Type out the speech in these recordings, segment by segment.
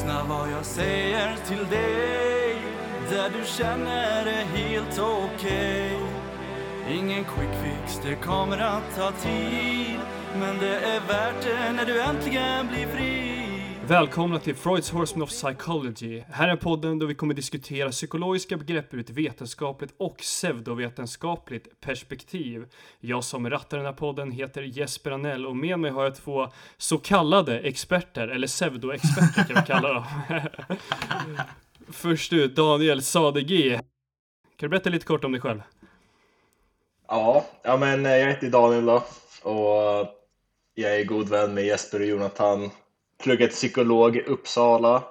Lyssna vad jag säger till dig Där du känner det helt okej. Ingen quick fix, det kommer att ta tid Men det är värt det när du äntligen blir fri. Välkomna till Freuds Horseman of Psychology. Här är podden då vi kommer diskutera psykologiska begrepp ur ett vetenskapligt och pseudovetenskapligt perspektiv. Jag som rattar den här podden heter Jesper Anell och med mig har jag två så kallade experter, eller pseudoexperter kan vi kalla dem. Först ut, Daniel Sadegi. Kan du berätta lite kort om dig själv? Ja, ja men eh, jag heter Daniel då och jag är god vän med Jesper och Jonathan pluggat psykolog i Uppsala.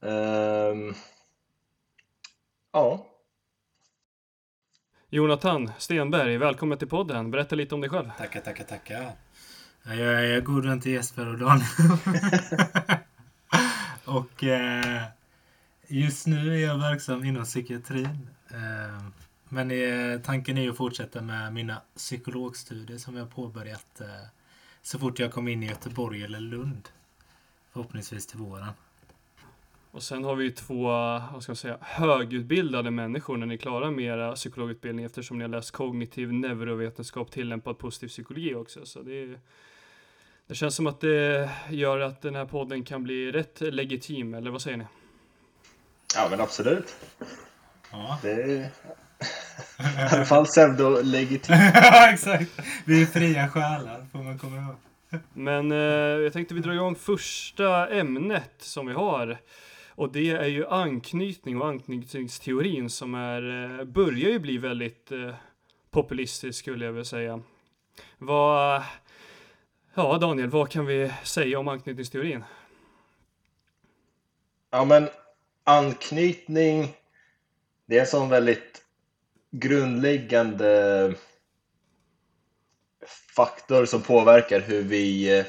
Um, ja. Jonathan Stenberg, välkommen till podden. Berätta lite om dig själv. Tackar, tackar, tackar. Jag är god vän till Jesper och Daniel. och eh, just nu är jag verksam inom psykiatrin. Eh, men eh, tanken är att fortsätta med mina psykologstudier som jag påbörjat eh, så fort jag kom in i Göteborg eller Lund. Förhoppningsvis till våren. Och sen har vi ju två, vad ska man säga, högutbildade människor när ni klarar med era psykologutbildning eftersom ni har läst kognitiv neurovetenskap tillämpad positiv psykologi också. Så det, det känns som att det gör att den här podden kan bli rätt legitim, eller vad säger ni? Ja men absolut. Ja. Det är i alla fall pseudo-legitim. ja exakt. Vi är fria själar får man komma ihåg. Men eh, jag tänkte vi drar igång första ämnet som vi har. Och det är ju anknytning och anknytningsteorin som är, eh, börjar ju bli väldigt eh, populistisk skulle jag vilja säga. Vad, ja Daniel, vad kan vi säga om anknytningsteorin? Ja men anknytning, det är en sån väldigt grundläggande faktor som påverkar hur vi eh,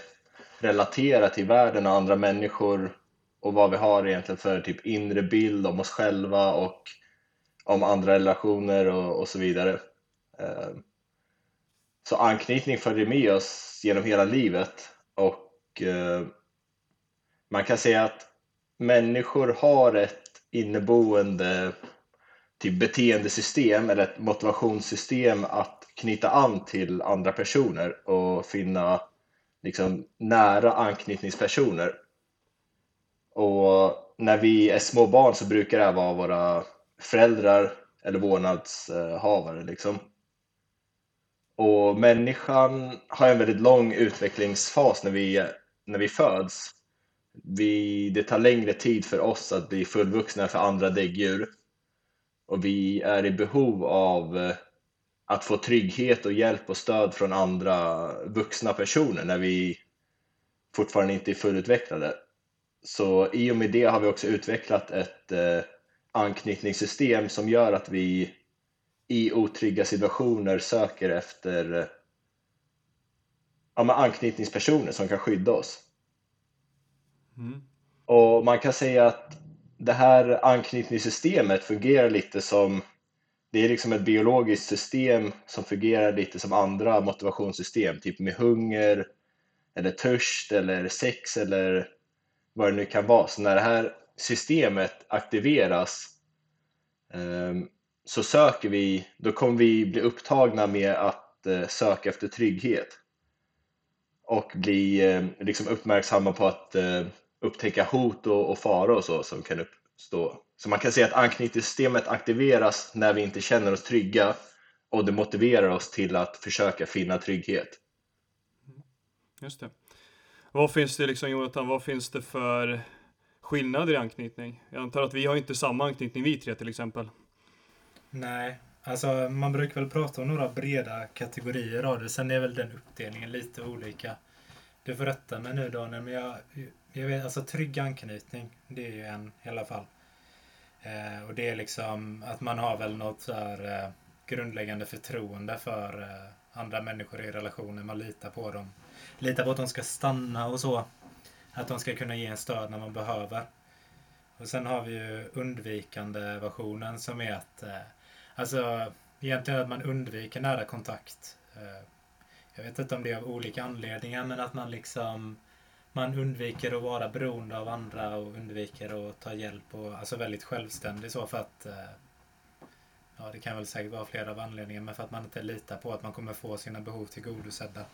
relaterar till världen och andra människor och vad vi har egentligen för typ inre bild om oss själva och om andra relationer och, och så vidare. Eh, så anknytning följer med oss genom hela livet och eh, man kan säga att människor har ett inneboende typ beteendesystem eller ett motivationssystem att knyta an till andra personer och finna liksom, nära anknytningspersoner. Och när vi är små barn så brukar det vara våra föräldrar eller vårdnadshavare. Liksom. Och människan har en väldigt lång utvecklingsfas när vi, när vi föds. Vi, det tar längre tid för oss att bli fullvuxna än för andra däggdjur. Och vi är i behov av eh, att få trygghet och hjälp och stöd från andra vuxna personer när vi fortfarande inte är fullutvecklade. Så i och med det har vi också utvecklat ett eh, anknytningssystem som gör att vi i otrygga situationer söker efter ja, anknytningspersoner som kan skydda oss. Mm. Och man kan säga att det här anknytningssystemet fungerar lite som det är liksom ett biologiskt system som fungerar lite som andra motivationssystem, typ med hunger eller törst eller sex eller vad det nu kan vara. Så när det här systemet aktiveras ehm, så söker vi, då kommer vi bli upptagna med att eh, söka efter trygghet och bli eh, liksom uppmärksamma på att eh, upptäcka hot och, och fara och så som kan uppstå så man kan säga att anknytningssystemet aktiveras när vi inte känner oss trygga och det motiverar oss till att försöka finna trygghet. Just det. Vad finns det liksom Jonathan, vad finns det för skillnader i anknytning? Jag antar att vi har inte samma anknytning vi tre till exempel. Nej, alltså man brukar väl prata om några breda kategorier av det. Sen är väl den uppdelningen lite olika. Du får rätta mig nu Daniel, men jag, jag vet, alltså trygg anknytning, det är ju en i alla fall. Eh, och det är liksom att man har väl något så här, eh, grundläggande förtroende för eh, andra människor i relationer. Man litar på dem. Litar på att de ska stanna och så. Att de ska kunna ge en stöd när man behöver. Och sen har vi ju undvikande versionen som är att eh, alltså egentligen att man undviker nära kontakt. Eh, jag vet inte om det är av olika anledningar men att man liksom man undviker att vara beroende av andra och undviker att ta hjälp och alltså väldigt självständig så för att eh, Ja, det kan väl säkert vara flera av anledningarna, men för att man inte litar på att man kommer få sina behov tillgodosedda.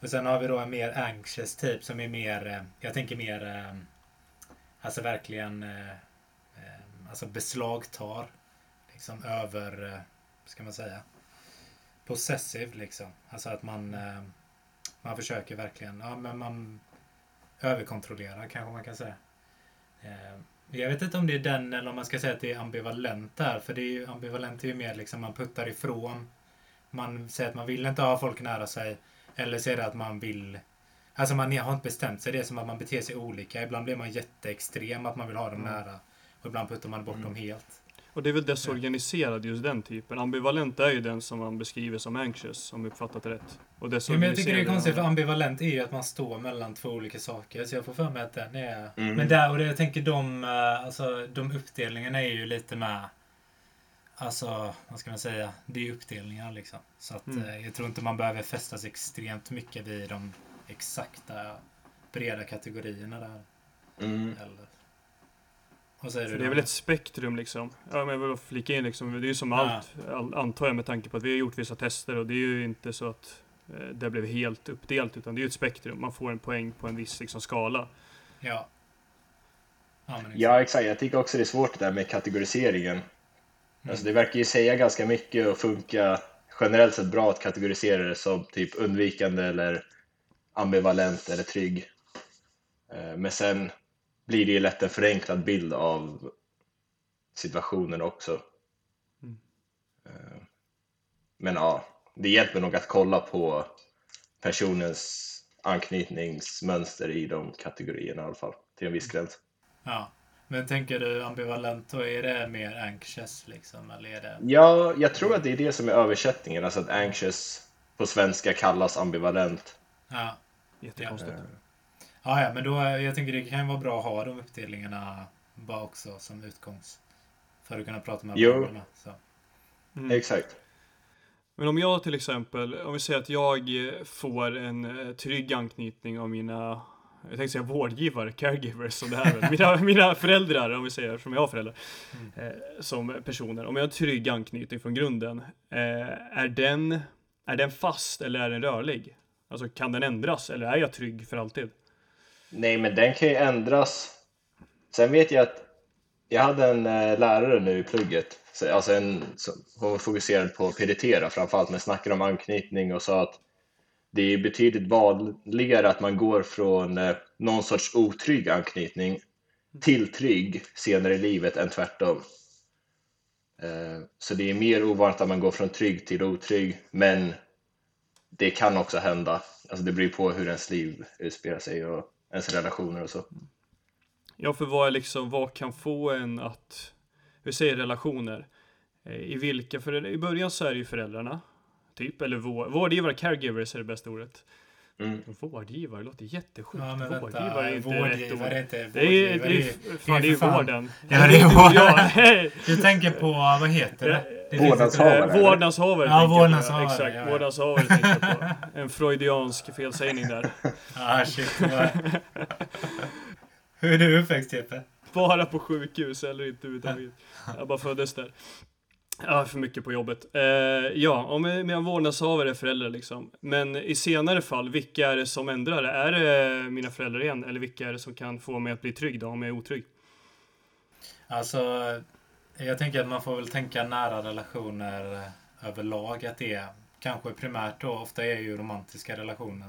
Och sen har vi då en mer anxious typ som är mer, eh, jag tänker mer, eh, alltså verkligen, alltså beslagtar, liksom över, ska man säga, possessive liksom. Alltså att man, man försöker verkligen, ja men man överkontrollerar kanske man kan säga. Eh, jag vet inte om det är den eller om man ska säga att det är ambivalent där. För det är ju, ambivalent är ju mer liksom man puttar ifrån. Man säger att man vill inte ha folk nära sig. Eller så är det att man vill... Alltså man har inte bestämt sig. Det är som att man beter sig olika. Ibland blir man jätteextrem, att man vill ha dem Mm. nära. Och ibland puttar man bort Mm. dem helt. Och det är väl desorganiserad just den typen. Ambivalent är ju den som man beskriver som anxious, om jag uppfattat rätt. Och Ja, men jag tycker det är konstigt för ambivalent är ju att man står mellan två olika saker. Så jag får för mig att den är... Mm. Men där och det, jag tänker de, eh, alltså, de uppdelningarna är ju lite med... Alltså, vad ska man säga? Det är uppdelningar liksom. Så att Mm. eh, jag tror inte man behöver fästa sig extremt mycket vid de exakta breda kategorierna där. Mm. Eller. Vad säger För du? det är väl ett spektrum liksom. Ja, men jag vill flika in liksom. Det är ju som Ja. allt, all, antar jag med tanke på att vi har gjort vissa tester och det är ju inte så att eh, det blev helt uppdelat utan det är ju ett spektrum. Man får en poäng på en viss liksom, skala. Ja. Ja, men exakt. Ja, exakt. Jag tycker också det är svårt det där med kategoriseringen. Alltså det verkar ju säga ganska mycket och funka generellt sett bra att kategorisera det som typ undvikande eller ambivalent eller trygg. Eh, Men sen blir det ju lätt en förenklad bild av situationen också. Mm. Eh, Men ja, det hjälper nog att kolla på personens anknytningsmönster i de kategorierna i alla fall, till en viss gräns. Ja. Men tänker du ambivalent, då är det mer anxious liksom? Eller är det... Ja, jag tror att det är det som är översättningen, alltså att anxious på svenska kallas ambivalent. Ja. Jättekonstigt. Ja, ja, men då, jag tänker det kan vara bra att ha de uppdelningarna bara också som utgångs. För att kunna prata med Jo. varandra. Mm. Exakt. Men om jag till exempel, om vi säger att jag får en eh, trygg anknytning av mina, jag tänkte säga vårdgivare, caregivers som det här mina, mina föräldrar, om vi säger, som jag har föräldrar, eh, som personer. Om jag har en trygg anknytning från grunden, eh, är, den, är den fast eller är den rörlig? Alltså kan den ändras eller är jag trygg för alltid? Nej, men den kan ju ändras. Sen vet jag att jag hade en eh, lärare nu i plugget, alltså en, som, hon fokuserade på PDT då, framförallt, men snackade om anknytning och sa att det är betydligt vanligare att man går från eh, någon sorts otrygg anknytning till trygg senare i livet än tvärtom. Eh, så det är mer ovanligt att man går från trygg till otrygg, men det kan också hända. Alltså det beror ju på hur ens liv utspelar sig och ens relationer och så. Ja, för vad är liksom, vad kan få en att, vi säger relationer, eh, i vilka, för i början så är det ju föräldrarna, typ, eller vår, vårdgivare, caregivers är det bästa ordet. Mm. Vårdgivare låter jättesjukt. Ja, men vänta. vårdgivare är inte rätt ord. Vårdgivare är inte... Det är, det vårdgivare är, fan, det är fan- vården. Ja, det är vården. Du tänker på, vad heter det? Vårdnadshavare. Vårdnadshavare Ja, vårdnadshavare, Exakt, ja, ja. vårdnadshavare jag på. En freudiansk felsägning där. Ah, shit. Hur är du uppväxt, Jeppe? Bara på sjukhus eller inte överhuvudtaget. Jag bara föddes där. Ja, för mycket på jobbet. Eh, ja, om en vårdnadshavare är föräldrar liksom. Men i senare fall, vilka är det som ändrar det? Är det mina föräldrar igen? Eller vilka är det som kan få mig att bli trygg då, om jag är otrygg? Alltså, jag tänker att man får väl tänka nära relationer eh, överlag. Att det är kanske primärt då, ofta är ju romantiska relationer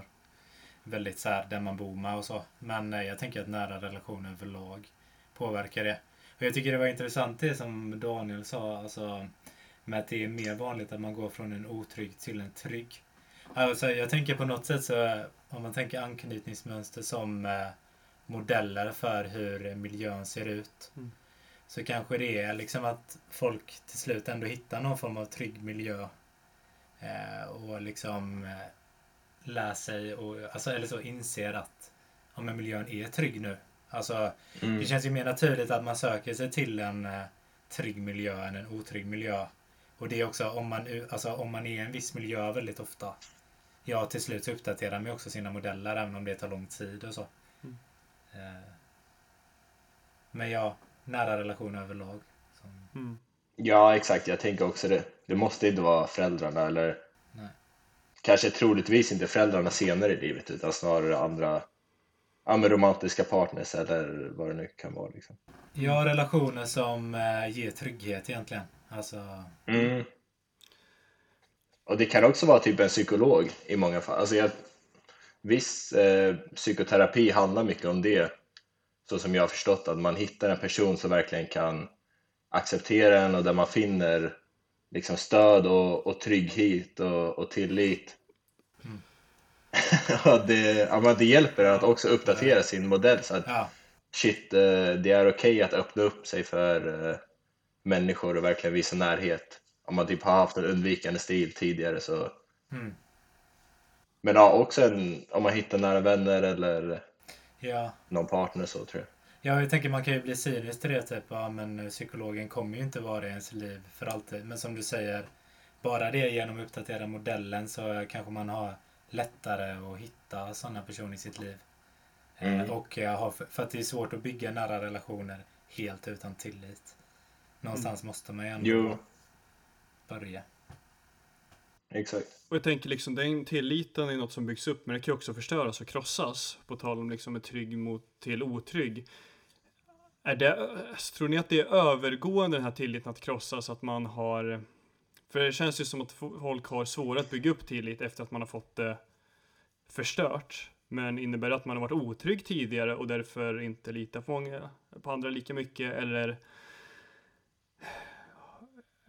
väldigt så här, där man bor med och så. Men eh, jag tänker att nära relationer överlag påverkar det. Och jag tycker det var intressant det som Daniel sa, alltså med att det är mer vanligt att man går från en otrygg till en trygg. Alltså, jag tänker på något sätt så, eh, om man tänker anknytningsmönster som eh, modeller för hur miljön ser ut. Mm. Så kanske det är liksom att folk till slut ändå hittar någon form av trygg miljö. Eh, och liksom eh, lär sig och alltså, eller så inser att ja, men miljön är trygg nu. Alltså, Mm. det känns ju mer naturligt att man söker sig till en eh, trygg miljö än en otrygg miljö. Och det är också om man, alltså, om man är i en viss miljö väldigt ofta. Ja, till slut så uppdaterar man också sina modeller även om det tar lång tid och så. Eh, men ja, nära relationer överlag. Som, Mm. Ja, exakt. Jag tänker också det. Det måste inte vara föräldrarna eller nej. kanske troligtvis inte föräldrarna senare i livet utan snarare andra ja, men romantiska partners eller vad det nu kan vara. Liksom. Ja, relationer som eh, ger trygghet egentligen. Alltså, Mm. Och det kan också vara typ en psykolog i många fall. Alltså jag, viss eh, psykoterapi handlar mycket om det. Så som jag har förstått att man hittar en person som verkligen kan acceptera en och där man finner liksom stöd och, och trygghet och, och tillit. Mm. Det, ja, det hjälper att också uppdatera sin modell så att ja, shit, eh, det är okej att öppna upp sig för eh, människor och verkligen visa närhet. Om man typ har haft en undvikande stil tidigare så. mm, Men ja, också en, om man hittar nära vänner eller ja. någon partner så tror jag. Ja, jag tänker man kan ju bli cynisk till det. Typ, ja, men psykologen kommer ju inte vara i ens liv för alltid. Men som du säger, bara det genom att uppdatera modellen så kanske man har lättare att hitta sådana personer i sitt liv. Eh, Mm. Och för att det är svårt att bygga nära relationer helt utan tillit. Någonstans måste man ju ändå Jo, börja exakt. Och jag tänker liksom den tilliten är något som byggs upp men det kan ju också förstöras och krossas. På tal om liksom en trygg mot till otrygg. Är det, alltså, tror ni att det är övergående den här tilliten att krossas att man har För det känns ju som att folk har svårare att bygga upp tillit efter att man har fått det förstört. Men innebär det att man har varit otrygg tidigare och därför inte litar på, många, på andra lika mycket eller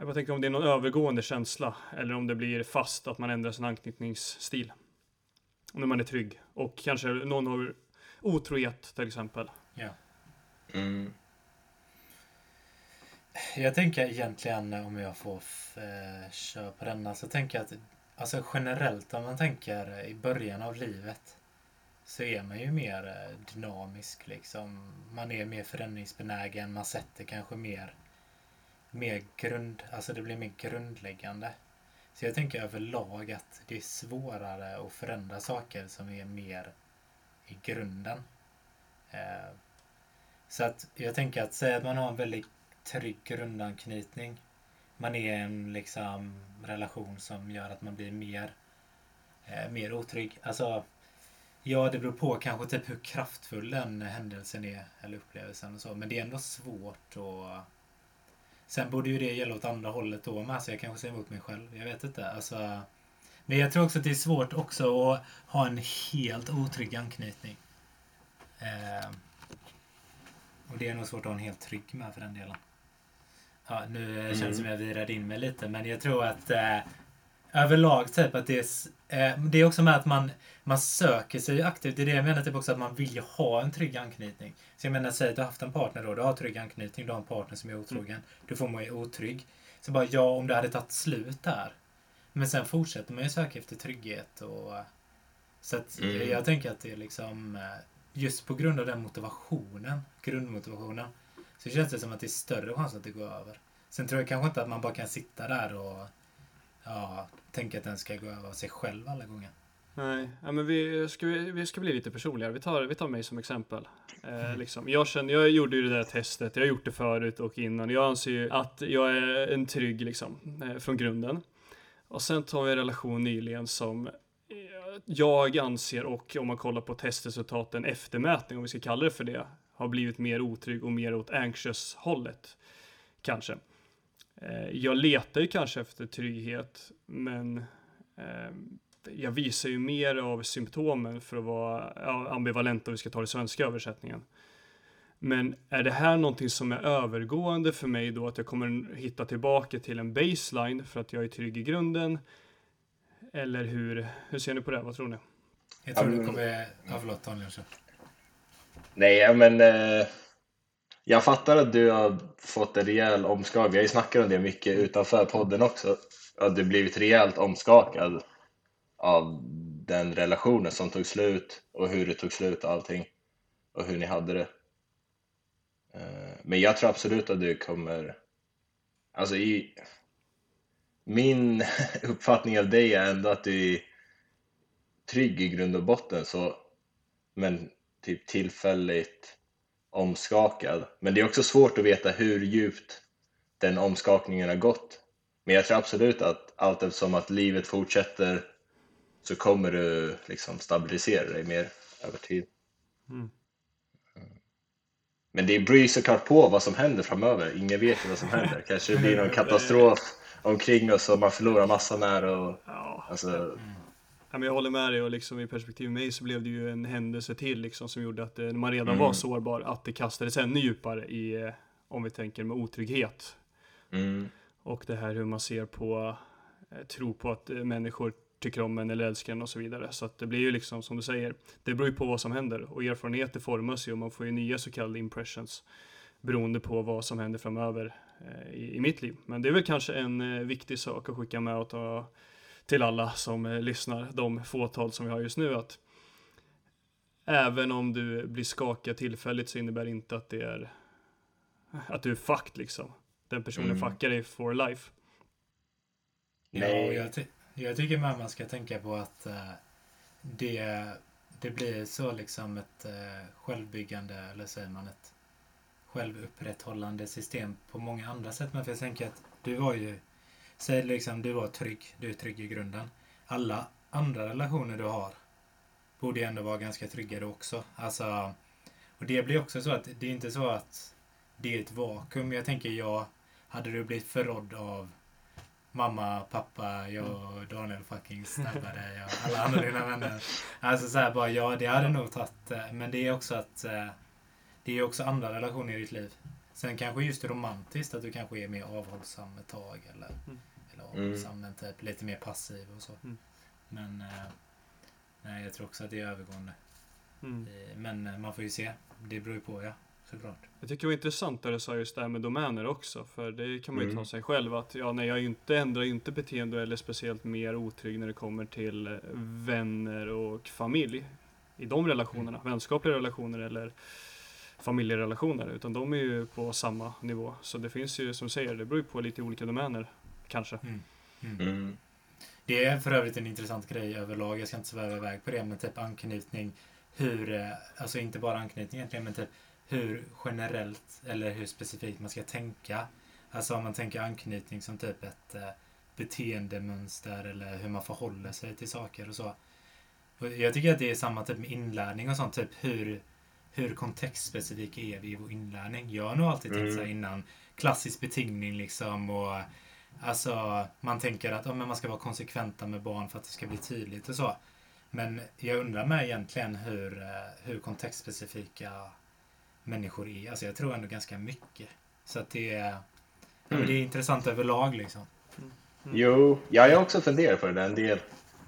jag bara tänker om det är någon övergående känsla eller om det blir fast att man ändrar sin anknytningsstil. När man är trygg och kanske någon har otrohet till exempel. Ja. Mm. Jag tänker egentligen om jag får eh, köra på denna så tänker jag att alltså generellt om man tänker i början av livet så är man ju mer eh, dynamisk liksom. Man är mer förändringsbenägen, man sätter kanske mer mer grund, alltså det blir mer grundläggande. Så jag tänker överlag att det är svårare att förändra saker som är mer i grunden. Eh, så att jag tänker att säga att man har en väldigt trygg grundanknytning. Man är i en liksom relation som gör att man blir mer, eh, mer otrygg. Alltså, ja det beror på kanske typ hur kraftfull den händelsen är eller upplevelsen och så. Men det är ändå svårt att Sen borde ju det gälla åt andra hållet då med, så jag kanske säger emot mig själv. Jag vet inte. Alltså, men jag tror också att det är svårt också att ha en helt otrygg anknytning. Eh, och det är nog svårt att ha en helt trygg med för den delen. Ja, nu mm. känns det som jag virade in mig lite, men jag tror att eh, överlag typ att det är, eh, det är också med att man, man söker sig aktivt. Det är det jag menar typ också att man vill ju ha en trygg anknytning. Så jag menar, säg att du har haft en partner då, du har trygg anknytning, du har en partner som är otrogen. Mm. Du får må otrygg. Så bara, ja, om det hade tagit slut där. Men sen fortsätter man ju söka efter trygghet och så att mm. jag tänker att det är liksom just på grund av den motivationen, grundmotivationen, så känns det som att det är större chans att det går över. Sen tror jag kanske inte att man bara kan sitta där och ja, tänka att den ska gå över sig själv alla gånger. Nej, ja, men vi ska, vi ska bli lite personligare. Vi tar, vi tar mig som exempel. Eh, liksom. jag, känner, jag gjorde ju det där testet, jag har gjort det förut och innan. Jag anser ju att jag är en trygg liksom, eh, från grunden. Och sen tar vi en relation nyligen som jag anser och om man kollar på testresultaten eftermätning, om vi ska kalla det för det, har blivit mer otrygg och mer åt anxious hållet. Kanske. Eh, jag letar ju kanske efter trygghet, men eh, jag visar ju mer av symptomen för att vara ja, ambivalent om vi ska ta den svenska översättningen. Men är det här någonting som är övergående för mig då att jag kommer hitta tillbaka till en baseline för att jag är trygg i grunden? Eller hur, hur ser ni på det? Vad tror ni? Jag tror du kommer... Ja, förlåt Daniel. Nej, men eh, jag fattar att du har fått en rejäl omskakning. Vi har ju snackat om det mycket utanför podden också. Att du blivit rejält omskakad av den relationen som tog slut och hur det tog slut och allting. Och hur ni hade det. Eh, men jag tror absolut att du kommer... Alltså i... Min uppfattning av dig är ändå att du är trygg i grund och botten så... Men typ tillfälligt omskakad. Men det är också svårt att veta hur djupt den omskakningen har gått. Men jag tror absolut att allt eftersom att livet fortsätter så kommer du liksom stabilisera dig mer över tid. Mm. Men det beror ju såklart på vad som händer framöver. Ingen vet ju vad som händer. Kanske det blir någon katastrof omkring oss och man förlorar massa nära och alltså, Ja, men jag håller med dig och liksom i perspektiv med mig så blev det ju en händelse till liksom som gjorde att eh, när man redan Mm. var sårbar att det kastades ännu djupare i, eh, om vi tänker med otrygghet. mm, Och det här hur man ser på, eh, tro på att människor tycker om en eller älskar en och så vidare. Så att det blir ju liksom som du säger, det beror ju på vad som händer och erfarenheter formas ju och man får ju nya så kallade impressions beroende på vad som händer framöver eh, i, i mitt liv. Men det är väl kanske en eh, viktig sak att skicka med och ta till alla som eh, lyssnar, de fåtal som vi har just nu att även om du blir skakad tillfälligt så innebär det inte att det är att du är fucked liksom. Den personen Mm. fuckar dig for life. Ja, Nej. och jag, ty jag tycker man ska tänka på att eh, det, det blir så liksom ett eh, självbyggande, eller säger man ett självupprätthållande system på många andra sätt. Men för jag tänker att du var ju, säg liksom du var trygg, du är trygg i grunden. Alla andra relationer du har borde ju ändå vara ganska trygga då också. Alltså, och det blir också så att det är inte så att det är ett vakuum. Jag tänker jag, hade du blivit förrådd av mamma, pappa, jag och Daniel fucking snabbade dig och alla andra dina vänner. Alltså så här bara, ja det hade nog tagit, eh, men det är också att eh, det är också andra relationer i ditt liv. Sen kanske just romantiskt, att du kanske är mer avhållsam ett tag eller, Mm. Eller avhållsam men typ lite mer passiv och så. Mm. Men eh, nej, jag tror också att det är övergående. Mm. Eh, Men eh, man får ju se. Det beror ju på ja, såklart. Jag tycker det var intressant där du sa just det här med domäner också. För det kan man ju Mm. ta sig själv att ja, nej, jag inte, ändrar ju inte beteende eller speciellt mer otrygg när det kommer till vänner och familj. I de relationerna, vänskapliga relationer eller familjerelationer. Utan de är ju på samma nivå. Så det finns ju som säger, det beror ju på lite olika domäner. Kanske. Mm. Mm. mm, Det är för övrigt en intressant grej överlag. Jag ska inte sväva iväg på det, men typ anknytning. Hur, eh, alltså inte bara anknytning egentligen, men typ hur generellt eller hur specifikt man ska tänka. Alltså om man tänker anknytning som typ ett eh, beteendemönster eller hur man förhåller sig till saker och så. Och jag tycker att det är samma typ med inlärning och sånt. Typ hur, hur kontextspecifik är vi i vår inlärning? Jag har nog alltid tänkt Mm. så här innan. Klassisk betingning liksom och Alltså, man tänker att ja, men man ska vara konsekventa med barn för att det ska bli tydligt och så. Men jag undrar med egentligen hur, eh, hur kontextspecifika människor är. Alltså jag tror ändå ganska mycket. Så att det är, ja, men det är intressant överlag liksom. Jo, jag har också funderat på det där en del.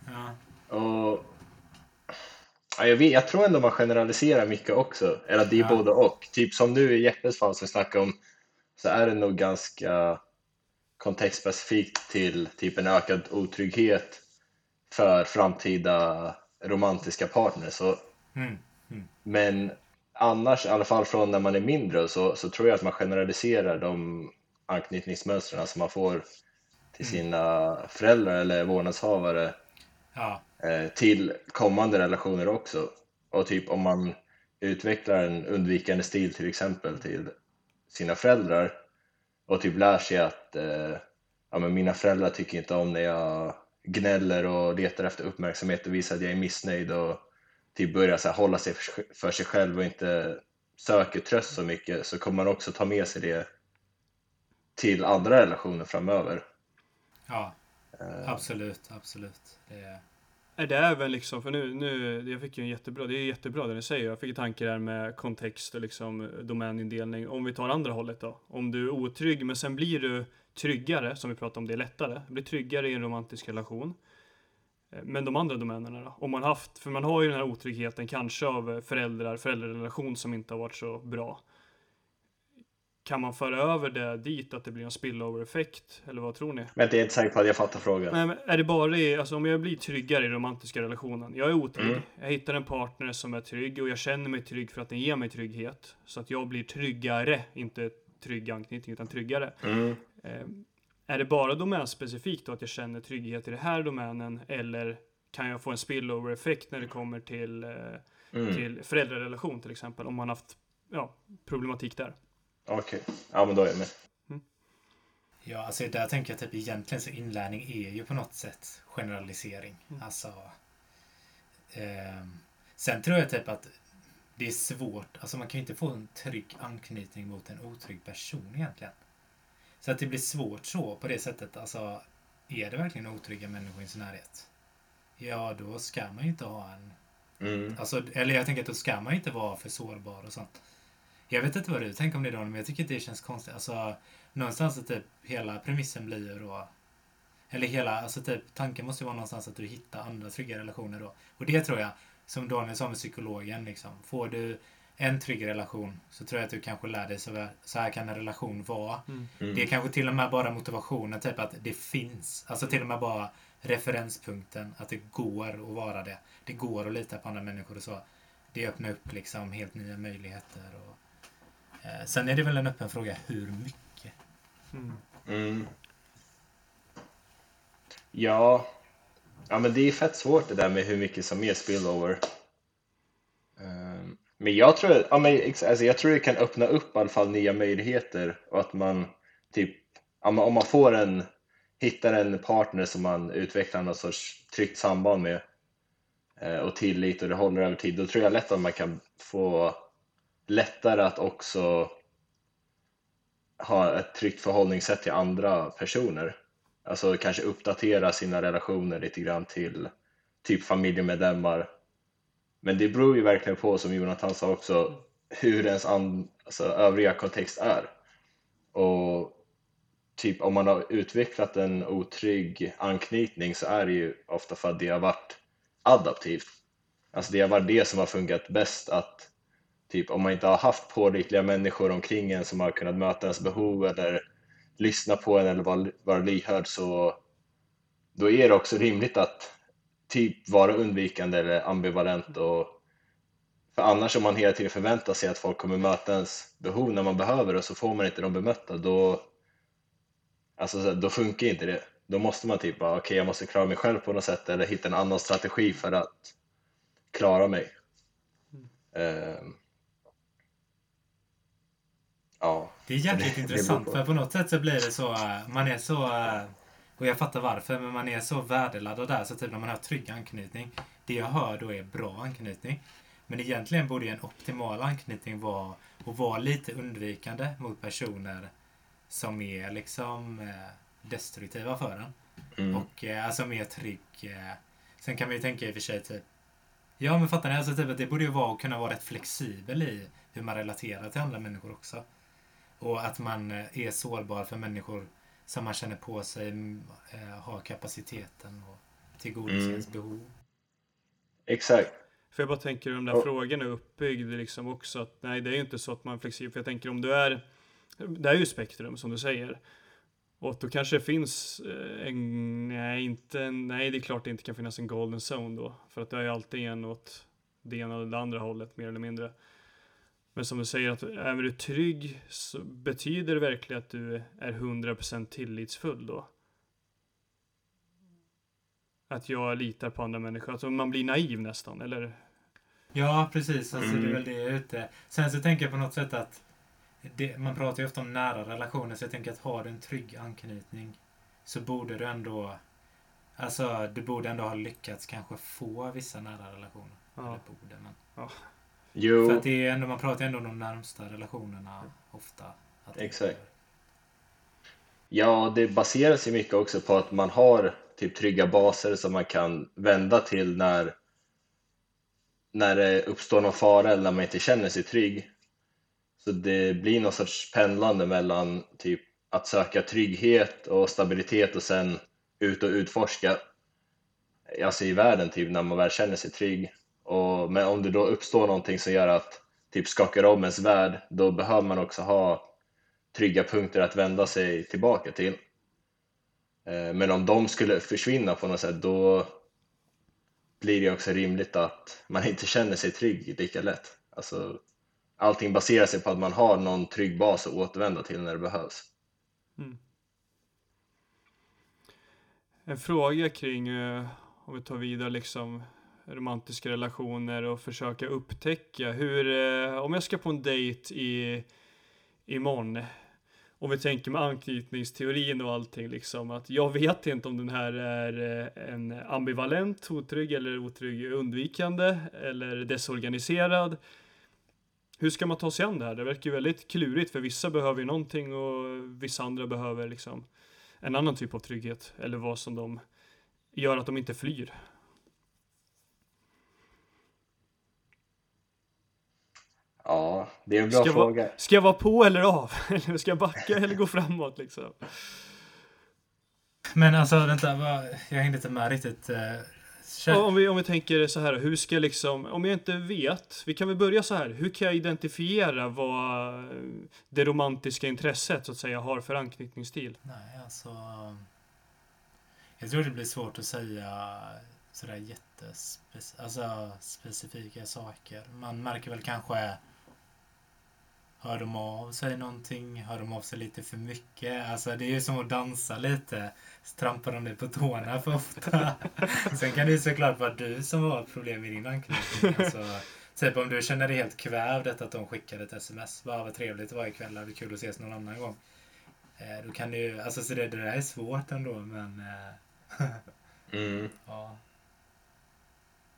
Ja, Och, ja, jag, vet, jag tror ändå man generaliserar mycket också. Eller det är Ja. både och. Typ som nu i Jeppes fall som vi snackade om så är det nog ganska kontextspecifikt till typ en ökad otrygghet för framtida romantiska partners. Så, mm, men annars, i alla fall från när man är mindre, så, så tror jag att man generaliserar de anknytningsmönstren som man får till sina föräldrar eller vårdnadshavare ja, eh, till kommande relationer också. Och typ om man utvecklar en undvikande stil till exempel till sina föräldrar och typ lär sig att eh, ja, men mina föräldrar tycker inte om när jag gnäller och letar efter uppmärksamhet och visar att jag är missnöjd och typ börjar så här, hålla sig för, för sig själv och inte söker tröst så mycket så kommer man också ta med sig det till andra relationer framöver. ja. Eh, Absolut, absolut. Det är, är det även liksom, för nu, nu, jag fick ju en jättebra, det är jättebra det ni säger. Jag fick en tanke där med kontext och liksom eh, domänindelning. Om vi tar andra hållet då. Om du är otrygg, men sen blir du tryggare, som vi pratade om, det är lättare. Du blir tryggare i en romantisk relation. Eh, men de andra domänerna då? Om man haft, för man har ju den här otryggheten kanske av eh, föräldrar, föräldrarelation som inte har varit så bra. Kan man föra över det dit, att det blir en spillover-effekt? Eller vad tror ni? Men jag är inte säker på att jag fattar frågan. Nej, men är det bara i, alltså om jag blir tryggare i romantiska relationen. Jag är otrygg. Mm. Jag hittar en partner som är trygg och jag känner mig trygg för att den ger mig trygghet. Så att jag blir tryggare, inte trygg anknytning utan tryggare. Mm. Eh, är det bara domänspecifikt då att jag känner trygghet i den här domänen eller kan jag få en spillover-effekt när det kommer till eh, Mm. till föräldrarelation till exempel, om man haft ja, problematik där. Okej, ja men då är jag med. Ja, alltså där tänker jag typ egentligen så inlärning är ju på något sätt generalisering. Mm. Alltså. ehm, sen tror jag typ att det är svårt, alltså man kan ju inte få en trygg anknytning mot en otrygg person egentligen. Så att det blir svårt så på det sättet, alltså är det verkligen otrygga människor i sin närhet? Ja, då ska man ju inte ha en Mm. Alltså, eller jag tänker att då ska man ju inte vara för sårbar och sånt. Jag vet inte vad du tänker om det Daniel, men jag tycker att det känns konstigt. Alltså, någonstans att typ hela premissen blir ju då... Eller hela, alltså typ tanken måste ju vara någonstans att du hittar andra trygga relationer då. Och det tror jag, som Daniel sa med psykologen, liksom. Får du en trygg relation så tror jag att du kanske lär dig så här, så här kan en relation vara. Mm. Det är kanske till och med bara motivationen, typ att det finns. Alltså till och med bara referenspunkten, att det går att vara det. Det går att lita på andra människor och så. Det öppnar upp liksom helt nya möjligheter. Och, sen är det väl en öppen fråga hur mycket. Mm. Mm. Ja. ja, men det är fett svårt det där med hur mycket som är spillover. Ehm, Men jag tror, ja, men, alltså, jag tror det kan öppna upp i alla fall nya möjligheter och att man typ, ja, men om man får en, hittar en partner som man utvecklar någon sorts tryggt samband med eh, och tillit och det håller över tid, då tror jag lätt att man kan få lättare att också ha ett tryggt förhållningssätt till andra personer. Alltså kanske uppdatera sina relationer lite grann till typ familjemedlemmar. Men det beror ju verkligen på, som Jonathan sa också, hur ens alltså, övriga kontext är. Och typ om man har utvecklat en otrygg anknytning så är det ju ofta för att det har varit adaptivt. Alltså det har varit det som har funkat bäst att typ om man inte har haft pålitliga människor omkring en som har kunnat möta ens behov eller lyssna på en eller vara, vara lyhörd så då är det också rimligt att typ vara undvikande eller ambivalent och för annars om man hela tiden förväntar sig att folk kommer möta ens behov när man behöver och så får man inte dem bemötta då alltså då funkar inte det. Då måste man typ bara okej jag måste klara mig själv på något sätt eller hitta en annan strategi för att klara mig. Ehm. Ja. Det är jäkligt Det- det intressant på. för på något sätt så blir det så, eh, man är så, eh, och jag fattar varför, men man är så värdeladdad där så typ när man har trygg anknytning, det jag hör då är bra anknytning. Men egentligen borde en optimal anknytning vara att vara lite undvikande mot personer som är liksom eh, destruktiva för en. Mm. Och alltså mer trygg. Sen kan man ju tänka i och för sig typ Ja men fattar ni? Alltså typ att det borde ju vara att kunna vara rätt flexibel i hur man relaterar till andra människor också. Och att man eh, är sårbar för människor som man känner på sig mm, eh, har kapaciteten och tillgodose Mm. behov. Exakt. För jag bara tänker hur de där Och- frågorna är uppbyggda liksom också. Att, nej, det är ju inte så att man är flexibel. För jag tänker om du är, det är ju spektrum som du säger. Och då kanske det finns eh, en, nej inte, nej det är klart det inte kan finnas en golden zone då. För att det är ju alltid en åt det ena eller det andra hållet mer eller mindre. Men som du säger att är du trygg så betyder det verkligen att du är 100% tillitsfull då? Att jag litar på andra människor, alltså man blir naiv nästan, eller? Ja, precis. Alltså, Det är Mm. väl det jag är ute. Sen så tänker jag på något sätt att det, man pratar ju ofta om nära relationer, så jag tänker att har du en trygg anknytning så borde du ändå Alltså, du borde ändå ha lyckats kanske få vissa nära relationer. Ja. Eller borde, men. Jo, För att det är ändå, man pratar ju ändå om de närmsta relationerna ofta. Exakt. ja, det baseras ju mycket också på att man har typ trygga baser som man kan vända till när, när det uppstår någon fara eller när man inte känner sig trygg. Så det blir någon sorts pendlande mellan typ att söka trygghet och stabilitet och sen ut och utforska alltså i världen typ när man väl känner sig trygg. Och, men om det då uppstår någonting som gör att typ skakar om ens värld, då behöver man också ha trygga punkter att vända sig tillbaka till. Eh, men om de skulle försvinna på något sätt, då blir det också rimligt att man inte känner sig trygg lika lätt. Alltså, allting baserar sig på att man har någon trygg bas att återvända till när det behövs. Mm. En fråga kring, eh, om vi tar vidare liksom, romantiska relationer och försöka upptäcka hur, eh, om jag ska på en dejt i imorgon, om vi tänker med anknytningsteorin och allting liksom, att jag vet inte om den här är eh, en ambivalent otrygg eller otrygg undvikande eller desorganiserad. Hur ska man ta sig an det här? Det verkar ju väldigt klurigt för vissa behöver ju någonting och vissa andra behöver liksom en annan typ av trygghet eller vad som de gör att de inte flyr. Ja, det är en bra ska fråga. Va, ska jag vara på eller av? Eller ska jag backa eller gå framåt liksom? Men alltså vänta, jag hängde inte med riktigt. Eh, om, vi, om vi tänker så här, hur ska jag liksom, om jag inte vet, vi kan väl börja så här, hur kan jag identifiera vad det romantiska intresset så att säga har för anknytningsstil? Nej, alltså. Jag tror det blir svårt att säga sådär jättespecifika alltså, specifika saker. Man märker väl kanske Hör de av sig någonting? Hör de av sig lite för mycket? Alltså det är ju som att dansa lite. Trampar de dig på tårna för ofta? Sen kan det ju såklart vara du som har problem med din anknytning. Alltså, typ om du känner dig helt kvävd att de skickade ett sms. Bara vad trevligt det var ikväll. Det kul att ses någon annan gång. Eh, då kan du ju, alltså så det, det där är svårt ändå men... Eh, mm. Ja.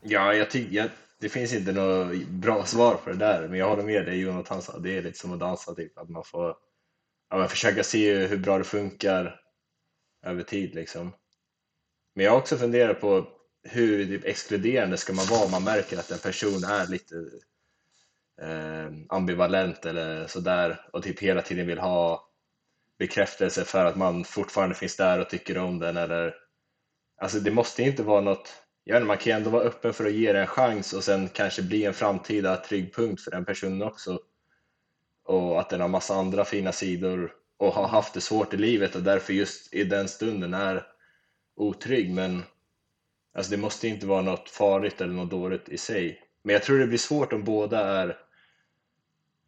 Ja, jag tycker det finns inte något bra svar på det där, men jag håller med dig Jonathan sa, det är lite som att dansa, typ, att man får ja, försöka se hur bra det funkar över tid liksom. Men jag har också funderat på hur typ, exkluderande ska man vara om man märker att en person är lite eh, ambivalent eller sådär och typ hela tiden vill ha bekräftelse för att man fortfarande finns där och tycker om den eller Alltså det måste inte vara något jag vet inte, man kan ju ändå vara öppen för att ge det en chans och sen kanske bli en framtida trygg punkt för den personen också. Och att den har massa andra fina sidor och har haft det svårt i livet och därför just i den stunden är otrygg. Men alltså det måste inte vara något farligt eller något dåligt i sig. Men jag tror det blir svårt om båda är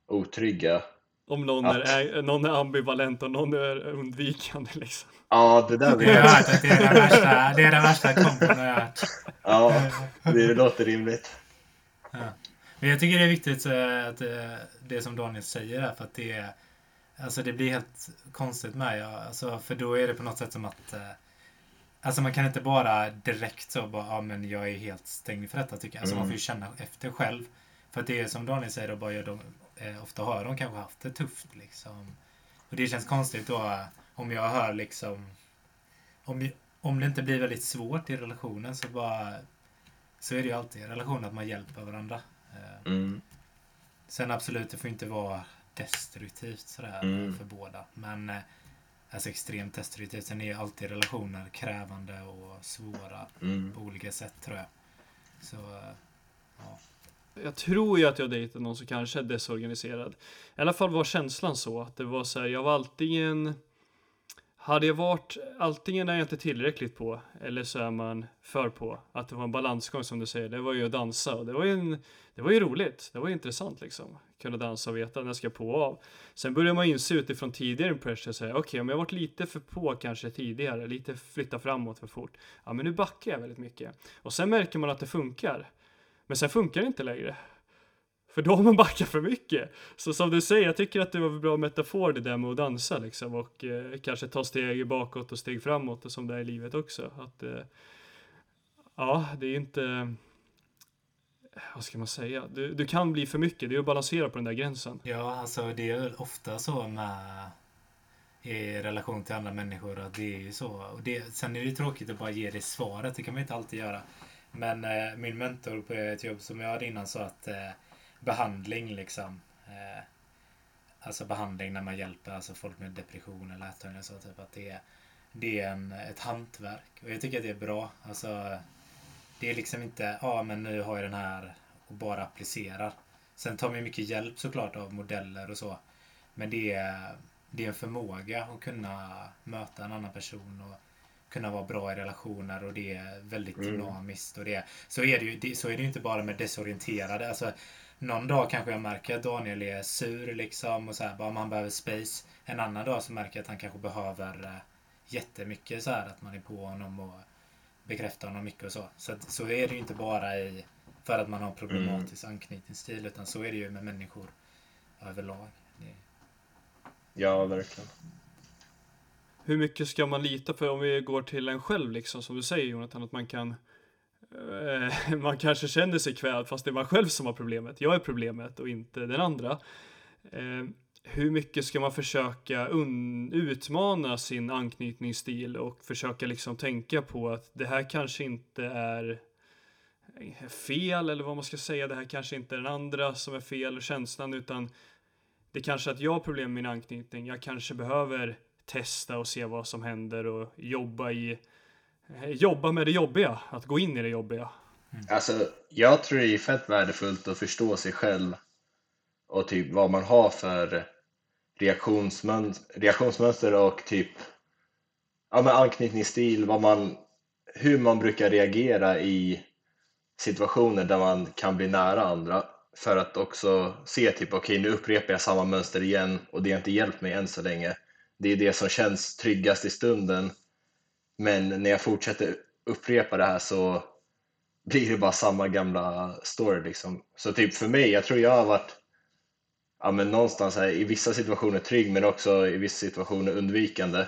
otrygga. Om någon, att... är, någon är ambivalent och någon är undvikande liksom. Ja, det där vet jag. Att det är den värsta, det är den värsta kombon jag har hört. Ja, det låter rimligt. Ja. Men jag tycker det är viktigt att det som Daniel säger här, för att det är Alltså det blir helt konstigt med. Ja. Alltså, för då är det på något sätt som att Alltså man kan inte bara direkt så bara, ja men jag är helt stängd för detta tycker jag. Alltså mm. man får ju känna efter själv. För att det är som Daniel säger, då bara, ja, de, eh, ofta har de kanske haft det tufft liksom. Och det känns konstigt då om jag hör liksom om, om det inte blir väldigt svårt i relationen så bara så är det ju alltid i relation att man hjälper varandra. Eh, mm. Sen absolut, det får inte vara destruktivt sådär mm. för båda. Men eh, alltså extremt destruktivt. Sen är alltid relationer krävande och svåra mm. på olika sätt tror jag. Så, eh, ja. Jag tror ju att jag dejtade någon som kanske är desorganiserad. I alla fall var känslan så att det var så här, jag var antingen hade jag varit, antingen är jag inte tillräckligt på, eller så är man för på. Att det var en balansgång som du säger, det var ju att dansa och det var ju, en, det var ju roligt, det var ju intressant liksom. Kunna dansa och veta när jag ska på och av. Sen börjar man inse utifrån tidigare impression, säga okej okay, om jag varit lite för på kanske tidigare, lite flytta framåt för fort. Ja men nu backar jag väldigt mycket. Och sen märker man att det funkar. Men sen funkar det inte längre. För då har man backat för mycket. Så som du säger, jag tycker att det var en bra metafor det där med att dansa liksom och eh, kanske ta steg bakåt och steg framåt och som det är i livet också. Att, eh, ja, det är inte, vad ska man säga, du, du kan bli för mycket, det är att balansera på den där gränsen. Ja, alltså det är väl ofta så med i relation till andra människor att det är ju så. Och det, sen är det ju tråkigt att bara ge det svaret, det kan man inte alltid göra. Men eh, min mentor på ett jobb som jag hade innan sa att eh, behandling liksom. Eh, alltså behandling när man hjälper alltså folk med depression eller ätstörningar så typ att det är, det är en, ett hantverk. Och jag tycker att det är bra. Alltså, det är liksom inte, ja men nu har jag den här och bara applicerar. Sen tar man mycket hjälp såklart av modeller och så. Men det är, det är en förmåga att kunna möta en annan person och kunna vara bra i relationer och det är väldigt mm. dynamiskt. Och det, så, är det ju, så är det ju inte bara med desorienterade. Alltså, någon dag kanske jag märker att Daniel är sur liksom och så här, bara man behöver space. En annan dag så märker jag att han kanske behöver eh, jättemycket så här att man är på honom och bekräfta honom mycket och så. Så, att, så är det ju inte bara i, för att man har problematisk mm. anknytningsstil utan så är det ju med människor överlag. Det... Ja, verkligen. Hur mycket ska man lita på om vi går till en själv liksom som du säger Jonathan att man kan eh, man kanske känner sig kvävd fast det är man själv som har problemet. Jag är problemet och inte den andra. Eh, hur mycket ska man försöka utmana sin anknytningsstil och försöka liksom tänka på att det här kanske inte är eh, fel eller vad man ska säga. Det här kanske inte är den andra som är fel, känslan, utan det kanske är att jag har problem med min anknytning. Jag kanske behöver testa och se vad som händer och jobba i eh, jobba med det jobbiga, att gå in i det jobbiga. Mm. Alltså, jag tror det är fett värdefullt att förstå sig själv och typ vad man har för reaktionsmönster, reaktionsmönster och typ ja, men anknytningsstil, vad man, hur man brukar reagera i situationer där man kan bli nära andra för att också se typ okej okay, nu upprepar jag samma mönster igen och det har inte hjälpt mig än så länge. Det är det som känns tryggast i stunden men när jag fortsätter upprepa det här så blir det bara samma gamla story liksom. Så typ för mig, jag tror jag har varit ja, men någonstans här, i vissa situationer trygg men också i vissa situationer undvikande.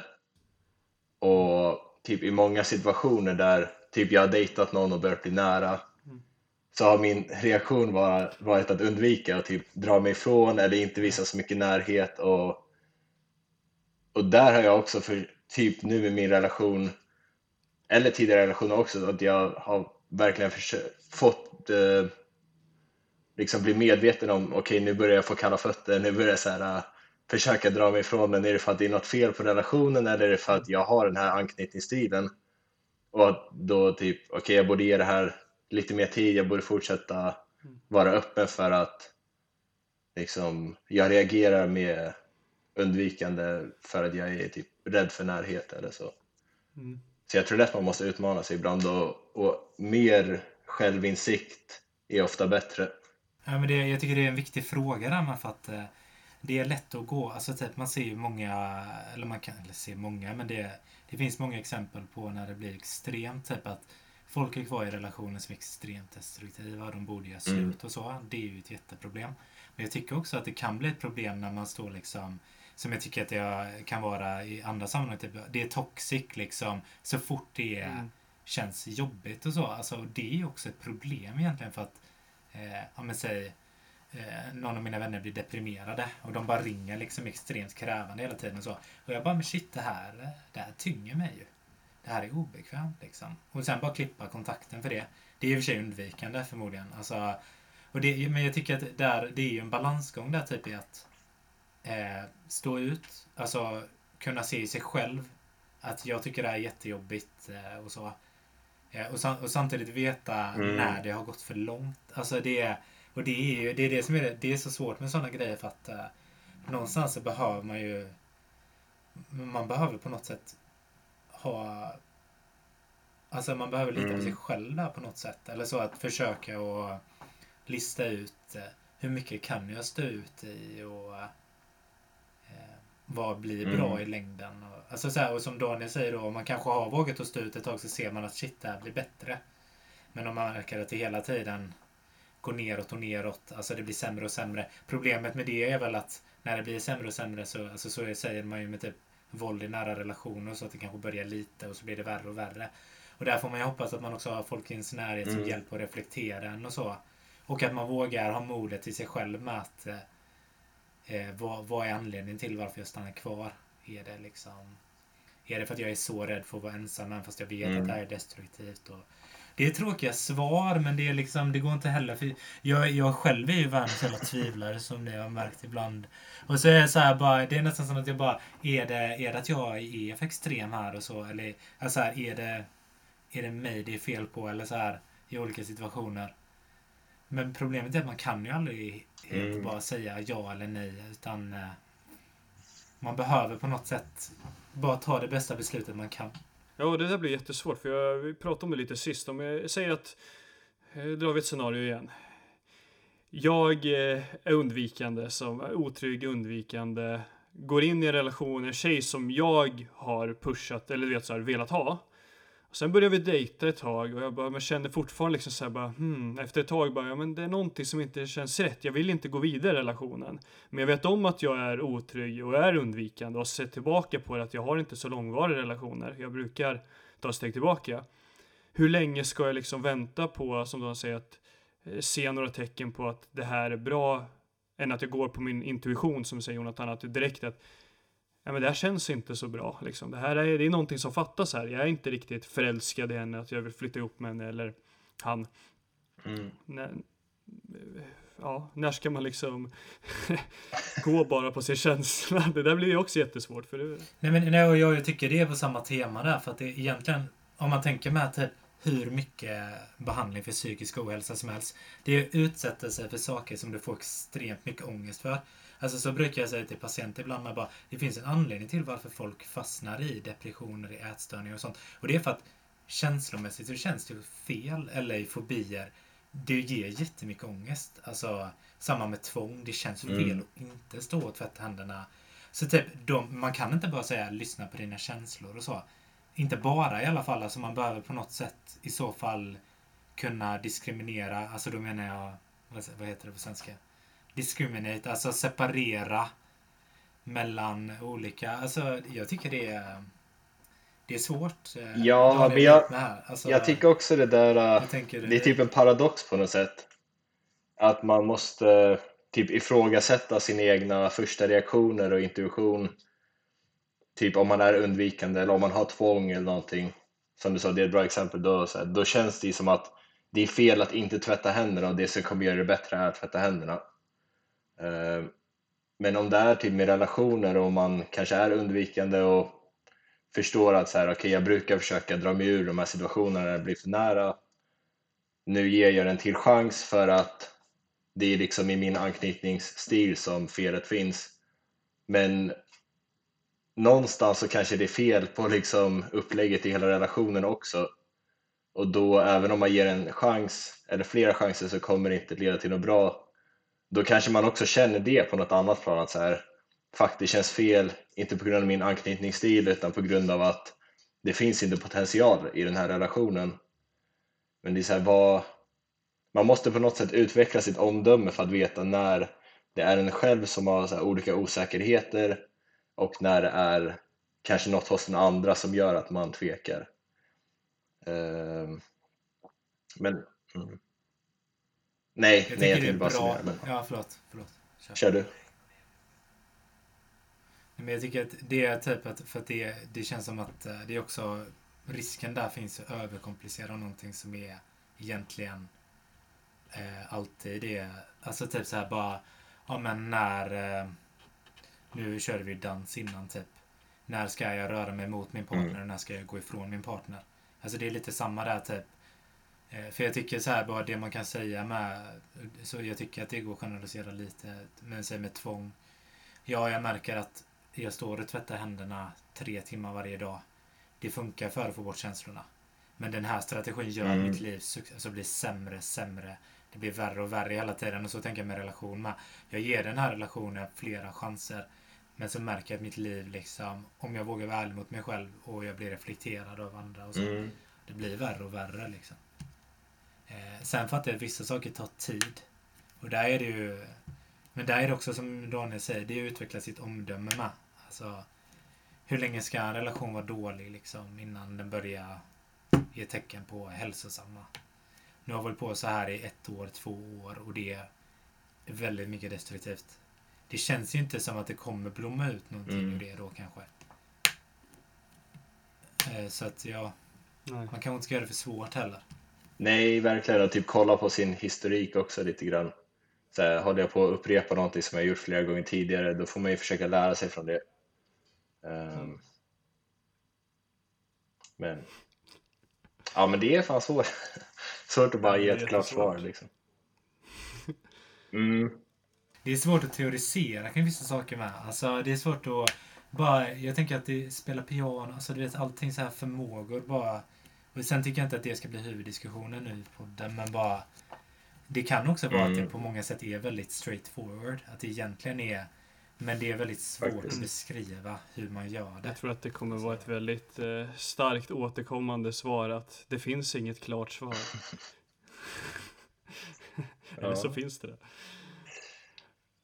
Och typ i många situationer där typ jag har dejtat någon och börjat bli nära så har min reaktion varit att undvika och typ dra mig ifrån eller inte visa så mycket närhet och, och där har jag också för typ nu i min relation eller tidigare relationer också att jag har verkligen fått eh, liksom bli medveten om okej okay, nu börjar jag få kalla fötter, nu börjar jag så här, eh, försöka dra mig ifrån den. Är det för att det är något fel på relationen eller är det för att jag har den här anknytningsstilen? Och då typ, okej okay, jag borde ge det här lite mer tid, jag borde fortsätta vara öppen för att liksom, jag reagerar med undvikande för att jag är typ rädd för närhet eller så. Mm. Så jag tror att man måste utmana sig ibland och, och mer självinsikt är ofta bättre. Ja, men det, jag tycker det är en viktig fråga där för att eh, det är lätt att gå, alltså typ man ser ju många, eller man kan, eller se många, men det, det finns många exempel på när det blir extremt, typ att folk är kvar i relationer som är extremt destruktiva, de borde göra slut mm. och så. Det är ju ett jätteproblem. Men jag tycker också att det kan bli ett problem när man står liksom som jag tycker att det kan vara i andra sammanhang. Typ, det är toxic liksom så fort det mm. känns jobbigt och så. Alltså, det är ju också ett problem egentligen för att eh, ja, men säg eh, någon av mina vänner blir deprimerade och de bara ringer liksom extremt krävande hela tiden och så. Och jag bara, men shit det här, det här tynger mig ju. Det här är obekvämt liksom. Och sen bara klippa kontakten för det. Det är i och för sig undvikande förmodligen. Alltså, och det, men jag tycker att där, det är ju en balansgång där typ i att eh, stå ut, alltså kunna se i sig själv att jag tycker det här är jättejobbigt eh, och så. Eh, och, sam och, samtidigt veta mm. när det har gått för långt. Alltså det, och det är ju det, är det som är det, det är så svårt med sådana grejer för att eh, någonstans så behöver man ju man behöver på något sätt ha Alltså man behöver lita på sig mm. själv där på något sätt. Eller så att försöka att lista ut eh, hur mycket kan jag stå ut i och vad blir bra mm. i längden? Och, alltså så här, och som Daniel säger då, om man kanske har vågat att stå ut ett tag så ser man att shit, det här blir bättre. Men om man märker att det hela tiden går neråt och neråt, alltså det blir sämre och sämre. Problemet med det är väl att när det blir sämre och sämre så, alltså så säger man ju med typ våld i nära relationer så att det kanske börjar lite och så blir det värre och värre. Och där får man ju hoppas att man också har folk i ens närhet som mm. hjälper att reflektera en och så. Och att man vågar ha modet i sig själv med att eh, vad, vad är anledningen till varför jag stannar kvar? Är det liksom är det för att jag är så rädd för att vara ensam även fast jag vet mm. att det här är destruktivt? Och, det är tråkiga svar men det är liksom, det går inte heller för jag, jag själv är ju världens jävla tvivlare som ni har märkt ibland. Och så är det så här bara, det är nästan som att jag bara, är det, är det att jag är för extrem här och så? Eller alltså här, är det, är det mig det är fel på? Eller så här i olika situationer. Men problemet är att man kan ju aldrig helt mm. bara säga ja eller nej. Utan eh, man behöver på något sätt bara ta det bästa beslutet man kan. Ja, det där blir jättesvårt. För jag, vi pratade om det lite sist. Om jag säger att, eh, drar vi ett scenario igen. Jag eh, är undvikande, som otrygg, undvikande. Går in i en relation, en tjej som jag har pushat, eller vet så här, velat ha. Och sen började vi dejta ett tag och jag bara, men kände fortfarande liksom så här bara, hmm, efter ett tag bara, ja men det är någonting som inte känns rätt. Jag vill inte gå vidare i relationen. Men jag vet om att jag är otrygg och är undvikande och sett tillbaka på det att jag har inte så långvariga relationer. Jag brukar ta steg tillbaka. Hur länge ska jag liksom vänta på, som de säger, att eh, se några tecken på att det här är bra än att jag går på min intuition som säger Jonathan, att direkt att ja, men det här känns inte så bra. Liksom. Det här är, det är någonting som fattas här. Jag är inte riktigt förälskad i henne, att jag vill flytta ihop med henne eller han. Mm. När, ja, när ska man liksom gå bara på sin känsla? Det där blir ju också jättesvårt. För det... Nej, men nej, och jag, jag tycker det är på samma tema där. För att det är egentligen, om man tänker med typ hur mycket behandling för psykisk ohälsa som helst. Det är utsättelse för saker som du får extremt mycket ångest för. Alltså så brukar jag säga till patienter ibland bara, det finns en anledning till varför folk fastnar i depressioner, i ätstörningar och sånt. Och det är för att känslomässigt så känns det fel, eller i fobier. Det ger jättemycket ångest. Alltså samma med tvång, det känns fel Mm. att inte stå och tvätta händerna. Så typ, de, man kan inte bara säga lyssna på dina känslor och så. Inte bara i alla fall, alltså man behöver på något sätt i så fall kunna diskriminera, alltså då menar jag, vad heter det på svenska? Discriminate, alltså separera mellan olika, alltså jag tycker det är det är svårt. eh, Ja, det men det jag-. Alltså, Jag tycker också det där, tänker du? det är typ en paradox på något sätt. Att man måste typ ifrågasätta sina egna första reaktioner och intuition. Typ om man är undvikande eller om man har tvång eller någonting. Som du sa, det är ett bra exempel. Då, så här, då känns det som att det är fel att inte tvätta händerna och det som kommer göra det bättre är att tvätta händerna. Eh, men om det är typ med relationer och man kanske är undvikande och förstår att så här, okay, jag brukar försöka dra mig ur de här situationerna när det blir för nära. Nu ger jag den till chans för att det är liksom i min anknytningsstil som felet finns. Men någonstans så kanske det är fel på liksom upplägget i hela relationen också. Och då även om man ger en chans eller flera chanser så kommer det inte leda till något bra. Då kanske man också känner det på något annat plan att så här, fuck det känns fel, inte på grund av min anknytningsstil utan på grund av att det finns inte potential i den här relationen. Men det är så här, vad, man måste på något sätt utveckla sitt omdöme för att veta när det är en själv som har så här olika osäkerheter och när det är kanske något hos den andra som gör att man tvekar. Ehm, men mm nej, jag nej jag tänkte det bara summera. Men, Ja, förlåt. förlåt. Kör. kör du. Men jag tycker att det är typ att, för att det, det känns som att eh, det är också risken där finns att överkomplicera någonting som är egentligen eh, alltid är, alltså typ så här bara, ja men när, eh, nu körde vi dans innan typ, när ska jag röra mig mot min partner Mm. och när ska jag gå ifrån min partner? Alltså det är lite samma där typ. Eh, För jag tycker så här bara det man kan säga med, så jag tycker att det går att generalisera lite, men säg med tvång. Ja, jag märker att jag står och tvättar händerna tre timmar varje dag. Det funkar för att få bort känslorna. Men den här strategin gör Mm. mitt liv suc- alltså blir sämre, sämre. Det blir värre och värre hela tiden. Och så tänker jag med relation med. Jag ger den här relationen flera chanser. Men så märker jag att mitt liv liksom, om jag vågar vara ärlig mot mig själv och jag blir reflekterad av andra och så. Mm. Det blir värre och värre liksom. Eh, sen fattar jag att vissa saker tar tid. Och där är det ju... Men där är det också som Daniel säger, det är att utveckla sitt omdöme med. Alltså, hur länge ska en relation vara dålig liksom innan den börjar ge tecken på hälsosamma? Nu har vi hållit på så här i ett år, två år och det är väldigt mycket destruktivt. Det känns ju inte som att det kommer blomma ut någonting Mm. ur det då kanske. Eh, så att ja, Nej. man kanske inte ska göra det för svårt heller. Nej, verkligen. Och typ kolla på sin historik också lite grann. Så här, håller jag på att upprepa någonting som jag gjort flera gånger tidigare, då får man ju försöka lära sig från det. Ehm, men ja, men det är fan svårt. Svårt att bara ge ett klart svar liksom. Mm, Det är svårt att teorisera kring vissa saker med. Alltså, det är svårt att bara... Jag tänker att det spela piano, alltså du vet allting så här förmågor bara. Och sen tycker jag inte att det ska bli huvuddiskussionen nu i podden, men bara... Det kan också vara att Mm. det på många sätt är väldigt straightforward. Att det egentligen är Men det är väldigt svårt Faktiskt. att beskriva hur man gör det. Jag tror att det kommer vara ett väldigt eh, starkt återkommande svar att det finns inget klart svar. Eller så Ja. finns det det.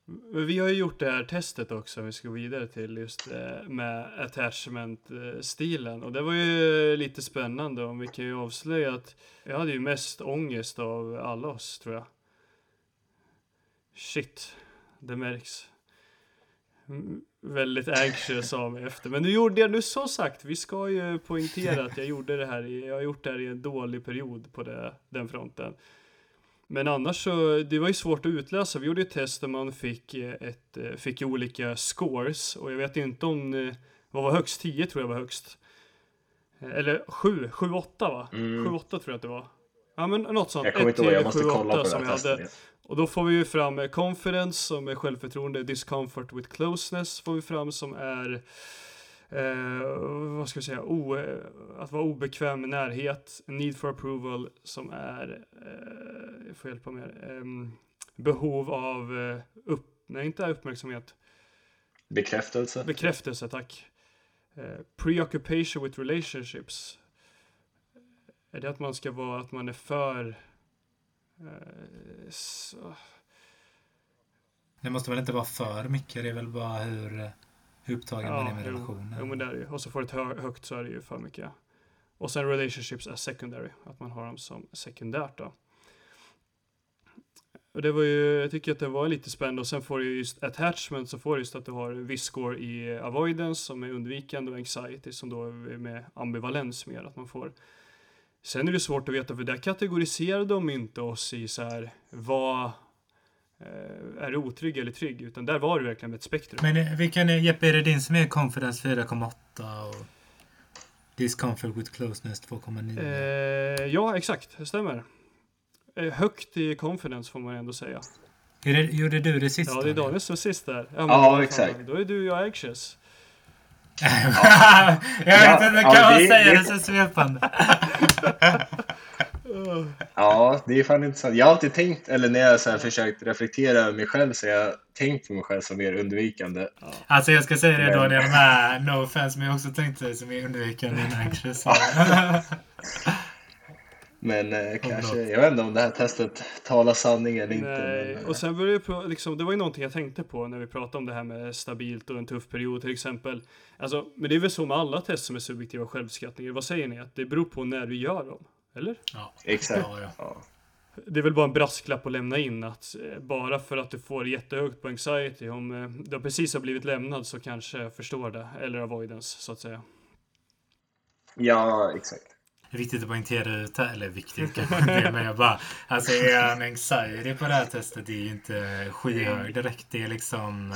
Men Vi har ju gjort det här testet också, om vi ska gå vidare till just eh, med attachment-stilen. Och det var ju lite spännande och vi kan ju avslöja att jag hade ju mest ångest av alla oss, tror jag. Shit, det märks. Mm, väldigt anxious av mig efter. Men nu gjorde jag, nu så sagt, vi ska ju poängtera att jag gjorde det här i, jag har gjort det här i en dålig period på det, den fronten. Men annars så, det var ju svårt att utläsa. Vi gjorde ett test där man fick, eh, ett, eh, fick olika scores och jag vet inte om, eh, vad var högst? 10 tror jag var högst. Eller 7, 7, 8 va? Mm. 7, 8 tror jag att det var. Ja men något sånt. Jag kommer inte ihåg, jag måste sju, kolla åtta på det som testet. hade. Och då får vi ju fram confidence som är självförtroende, discomfort with closeness får vi fram som är eh, vad ska vi säga, o, eh, att vara obekväm med närhet, need for approval som är, eh, jag får hjälpa här, ehm, behov av eh, upp, nej inte uppmärksamhet, Bekräftelse. bekräftelse tack. Eh, preoccupation with relationships. Är det att man ska vara, att man är för eh, så, Det måste väl inte vara för mycket, det är väl bara hur, hur upptagen man är med jo, relationen. Jo, men det är ju. Och så får det hö- högt så är det ju för mycket. ja. Och sen relationships är secondary, att man har dem som sekundärt då. Och det var ju, jag tycker att det var lite spännande och sen får du just attachment så får du just att du har viss score i avoidance som är undvikande och anxiety som då är med ambivalens mer att man får. Sen är det svårt att veta för där kategoriserade de inte oss i så här vad är du otrygg eller trygg utan där var det verkligen ett spektrum. Men eh, vilken är, Jeppe, är det din som är confidence 4,8 och discomfort with closeness 2,9? Eh, ja, exakt. Det stämmer. Eh, högt i confidence får man ändå säga. Är det, gjorde du det sista? Ja, det är Daniel som är sist där. Ja, fan, exakt. Då är du och jag anxious. jag vet inte, kan ja, man det- säga det- det så svepande? Ja, det är fan intressant. Jag har alltid tänkt, eller när jag så här försökt reflektera över mig själv, så har jag tänkt på mig själv som mer undvikande. Alltså jag ska säga det Men- med no offense, men jag har också tänkt dig som är undvikande in anxious. Men eh, kanske, jag vet inte om det här testet talar sanning eller inte. nej. Men, eh, Och sen började jag på, liksom, det var ju någonting jag tänkte på när vi pratade om det här med stabilt och en tuff period till exempel. Alltså, men det är väl så med alla test som är subjektiva självskattningar. Vad säger ni? Att det beror på när du gör dem? Eller? ja. Exakt. Ja, ja. Det är väl bara en brasklapp att lämna in att eh, bara för att du får jättehögt på anxiety, om eh, du precis har blivit lämnad så kanske jag förstår det. Eller avoidance, så att säga. ja, exakt. Det är viktigt att poängtera ut här, eller viktigt kanske inte det, men jag bara, alltså er anxiety på det här testet är ju inte skyhög direkt. Det är liksom,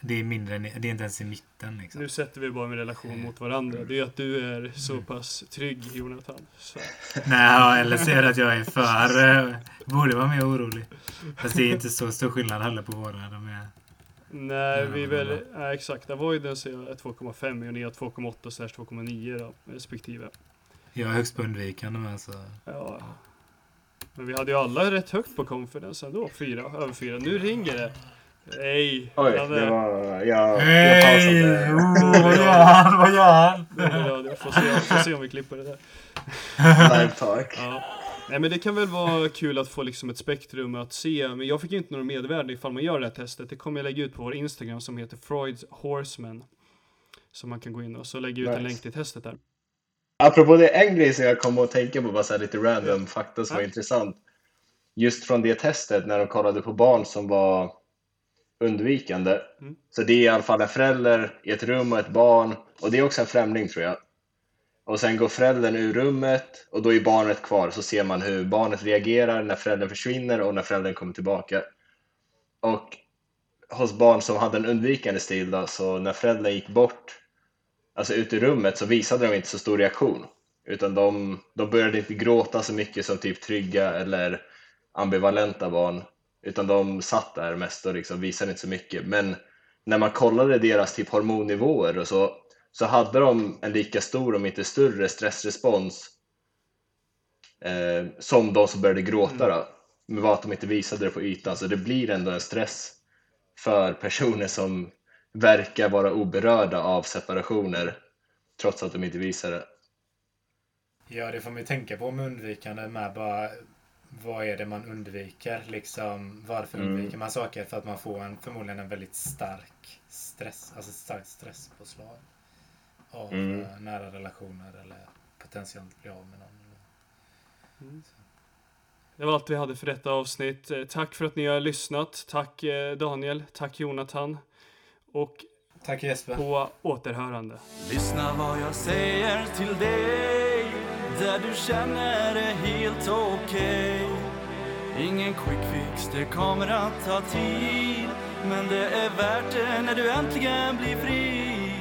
det är mindre, än- det är inte ens i mitten liksom. Nu sätter vi bara en relation mot varandra. Det är att du är så pass trygg, Jonathan. Så. Nej, eller så är det att jag är för, eh, borde vara mer orolig. Fast det är inte så stor skillnad heller på våra. De är, Nej, vi men väl, nej, exakt. Avoidance är 2,5 och ni har 2,8 slash 2,9 då, respektive. jag är högst på undvikande med så. Ja. Men vi hade ju alla rätt högt på confidence ändå. Fyra, över fyra. Nu ringer det. Nej, Oj, Janne. det var... Jag, jag Hej! pausade. Oh, vad gör han? Vad gör han? Radio. Får se, får se om vi klipper det där. Live talk. Ja. Nej men det kan väl vara kul att få liksom ett spektrum att se, men jag fick ju inte några medvärde ifall man gör det här testet. Det kommer jag lägga ut på vår Instagram som heter Freuds Horseman. Som man kan gå in och så lägger jag ut en Nice. länk till testet där. Apropå det, en grej som jag kom att tänka på, bara så här lite random fakta som var intressant. Just från det testet när de kollade på barn som var undvikande. Mm. Så det är i alla fall en förälder i ett rum och ett barn. Och det är också en främling tror jag. Och sen går föräldern ur rummet och då är barnet kvar. Så ser man hur barnet reagerar när föräldern försvinner och när föräldern kommer tillbaka. Och hos barn som hade en undvikande stil då, så när föräldern gick bort alltså ut ur rummet så visade de inte så stor reaktion. Utan de, de började inte gråta så mycket som typ trygga eller ambivalenta barn. Utan de satt där mest och liksom visade inte så mycket. Men när man kollade deras typ hormonnivåer och så, så hade de en lika stor, om inte större, stressrespons eh, som de som började gråta. Då. Men var att de inte visade det på ytan. Så det blir ändå en stress för personer som verkar vara oberörda av separationer trots att de inte visar det. Ja, det får man ju tänka på med undvikande med bara vad är det man undviker? Liksom, varför Mm. undviker man saker? För att man får en, förmodligen en väldigt stark stress, alltså ett starkt stresspåslag av Mm. eh, nära relationer eller potentiellt bli av med någon. Det var allt vi hade för detta avsnitt. Eh, Tack för att ni har lyssnat. Tack eh, Daniel. Tack Jonathan. Och Tack Jesper. på återhörande. Lyssna vad jag säger till dig där du känner är helt okej. Ingen quick fix, det kommer att ta tid. Men det är värt det när du äntligen blir fri.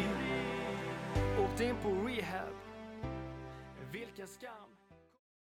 Åkte in på rehab. Vilken skam.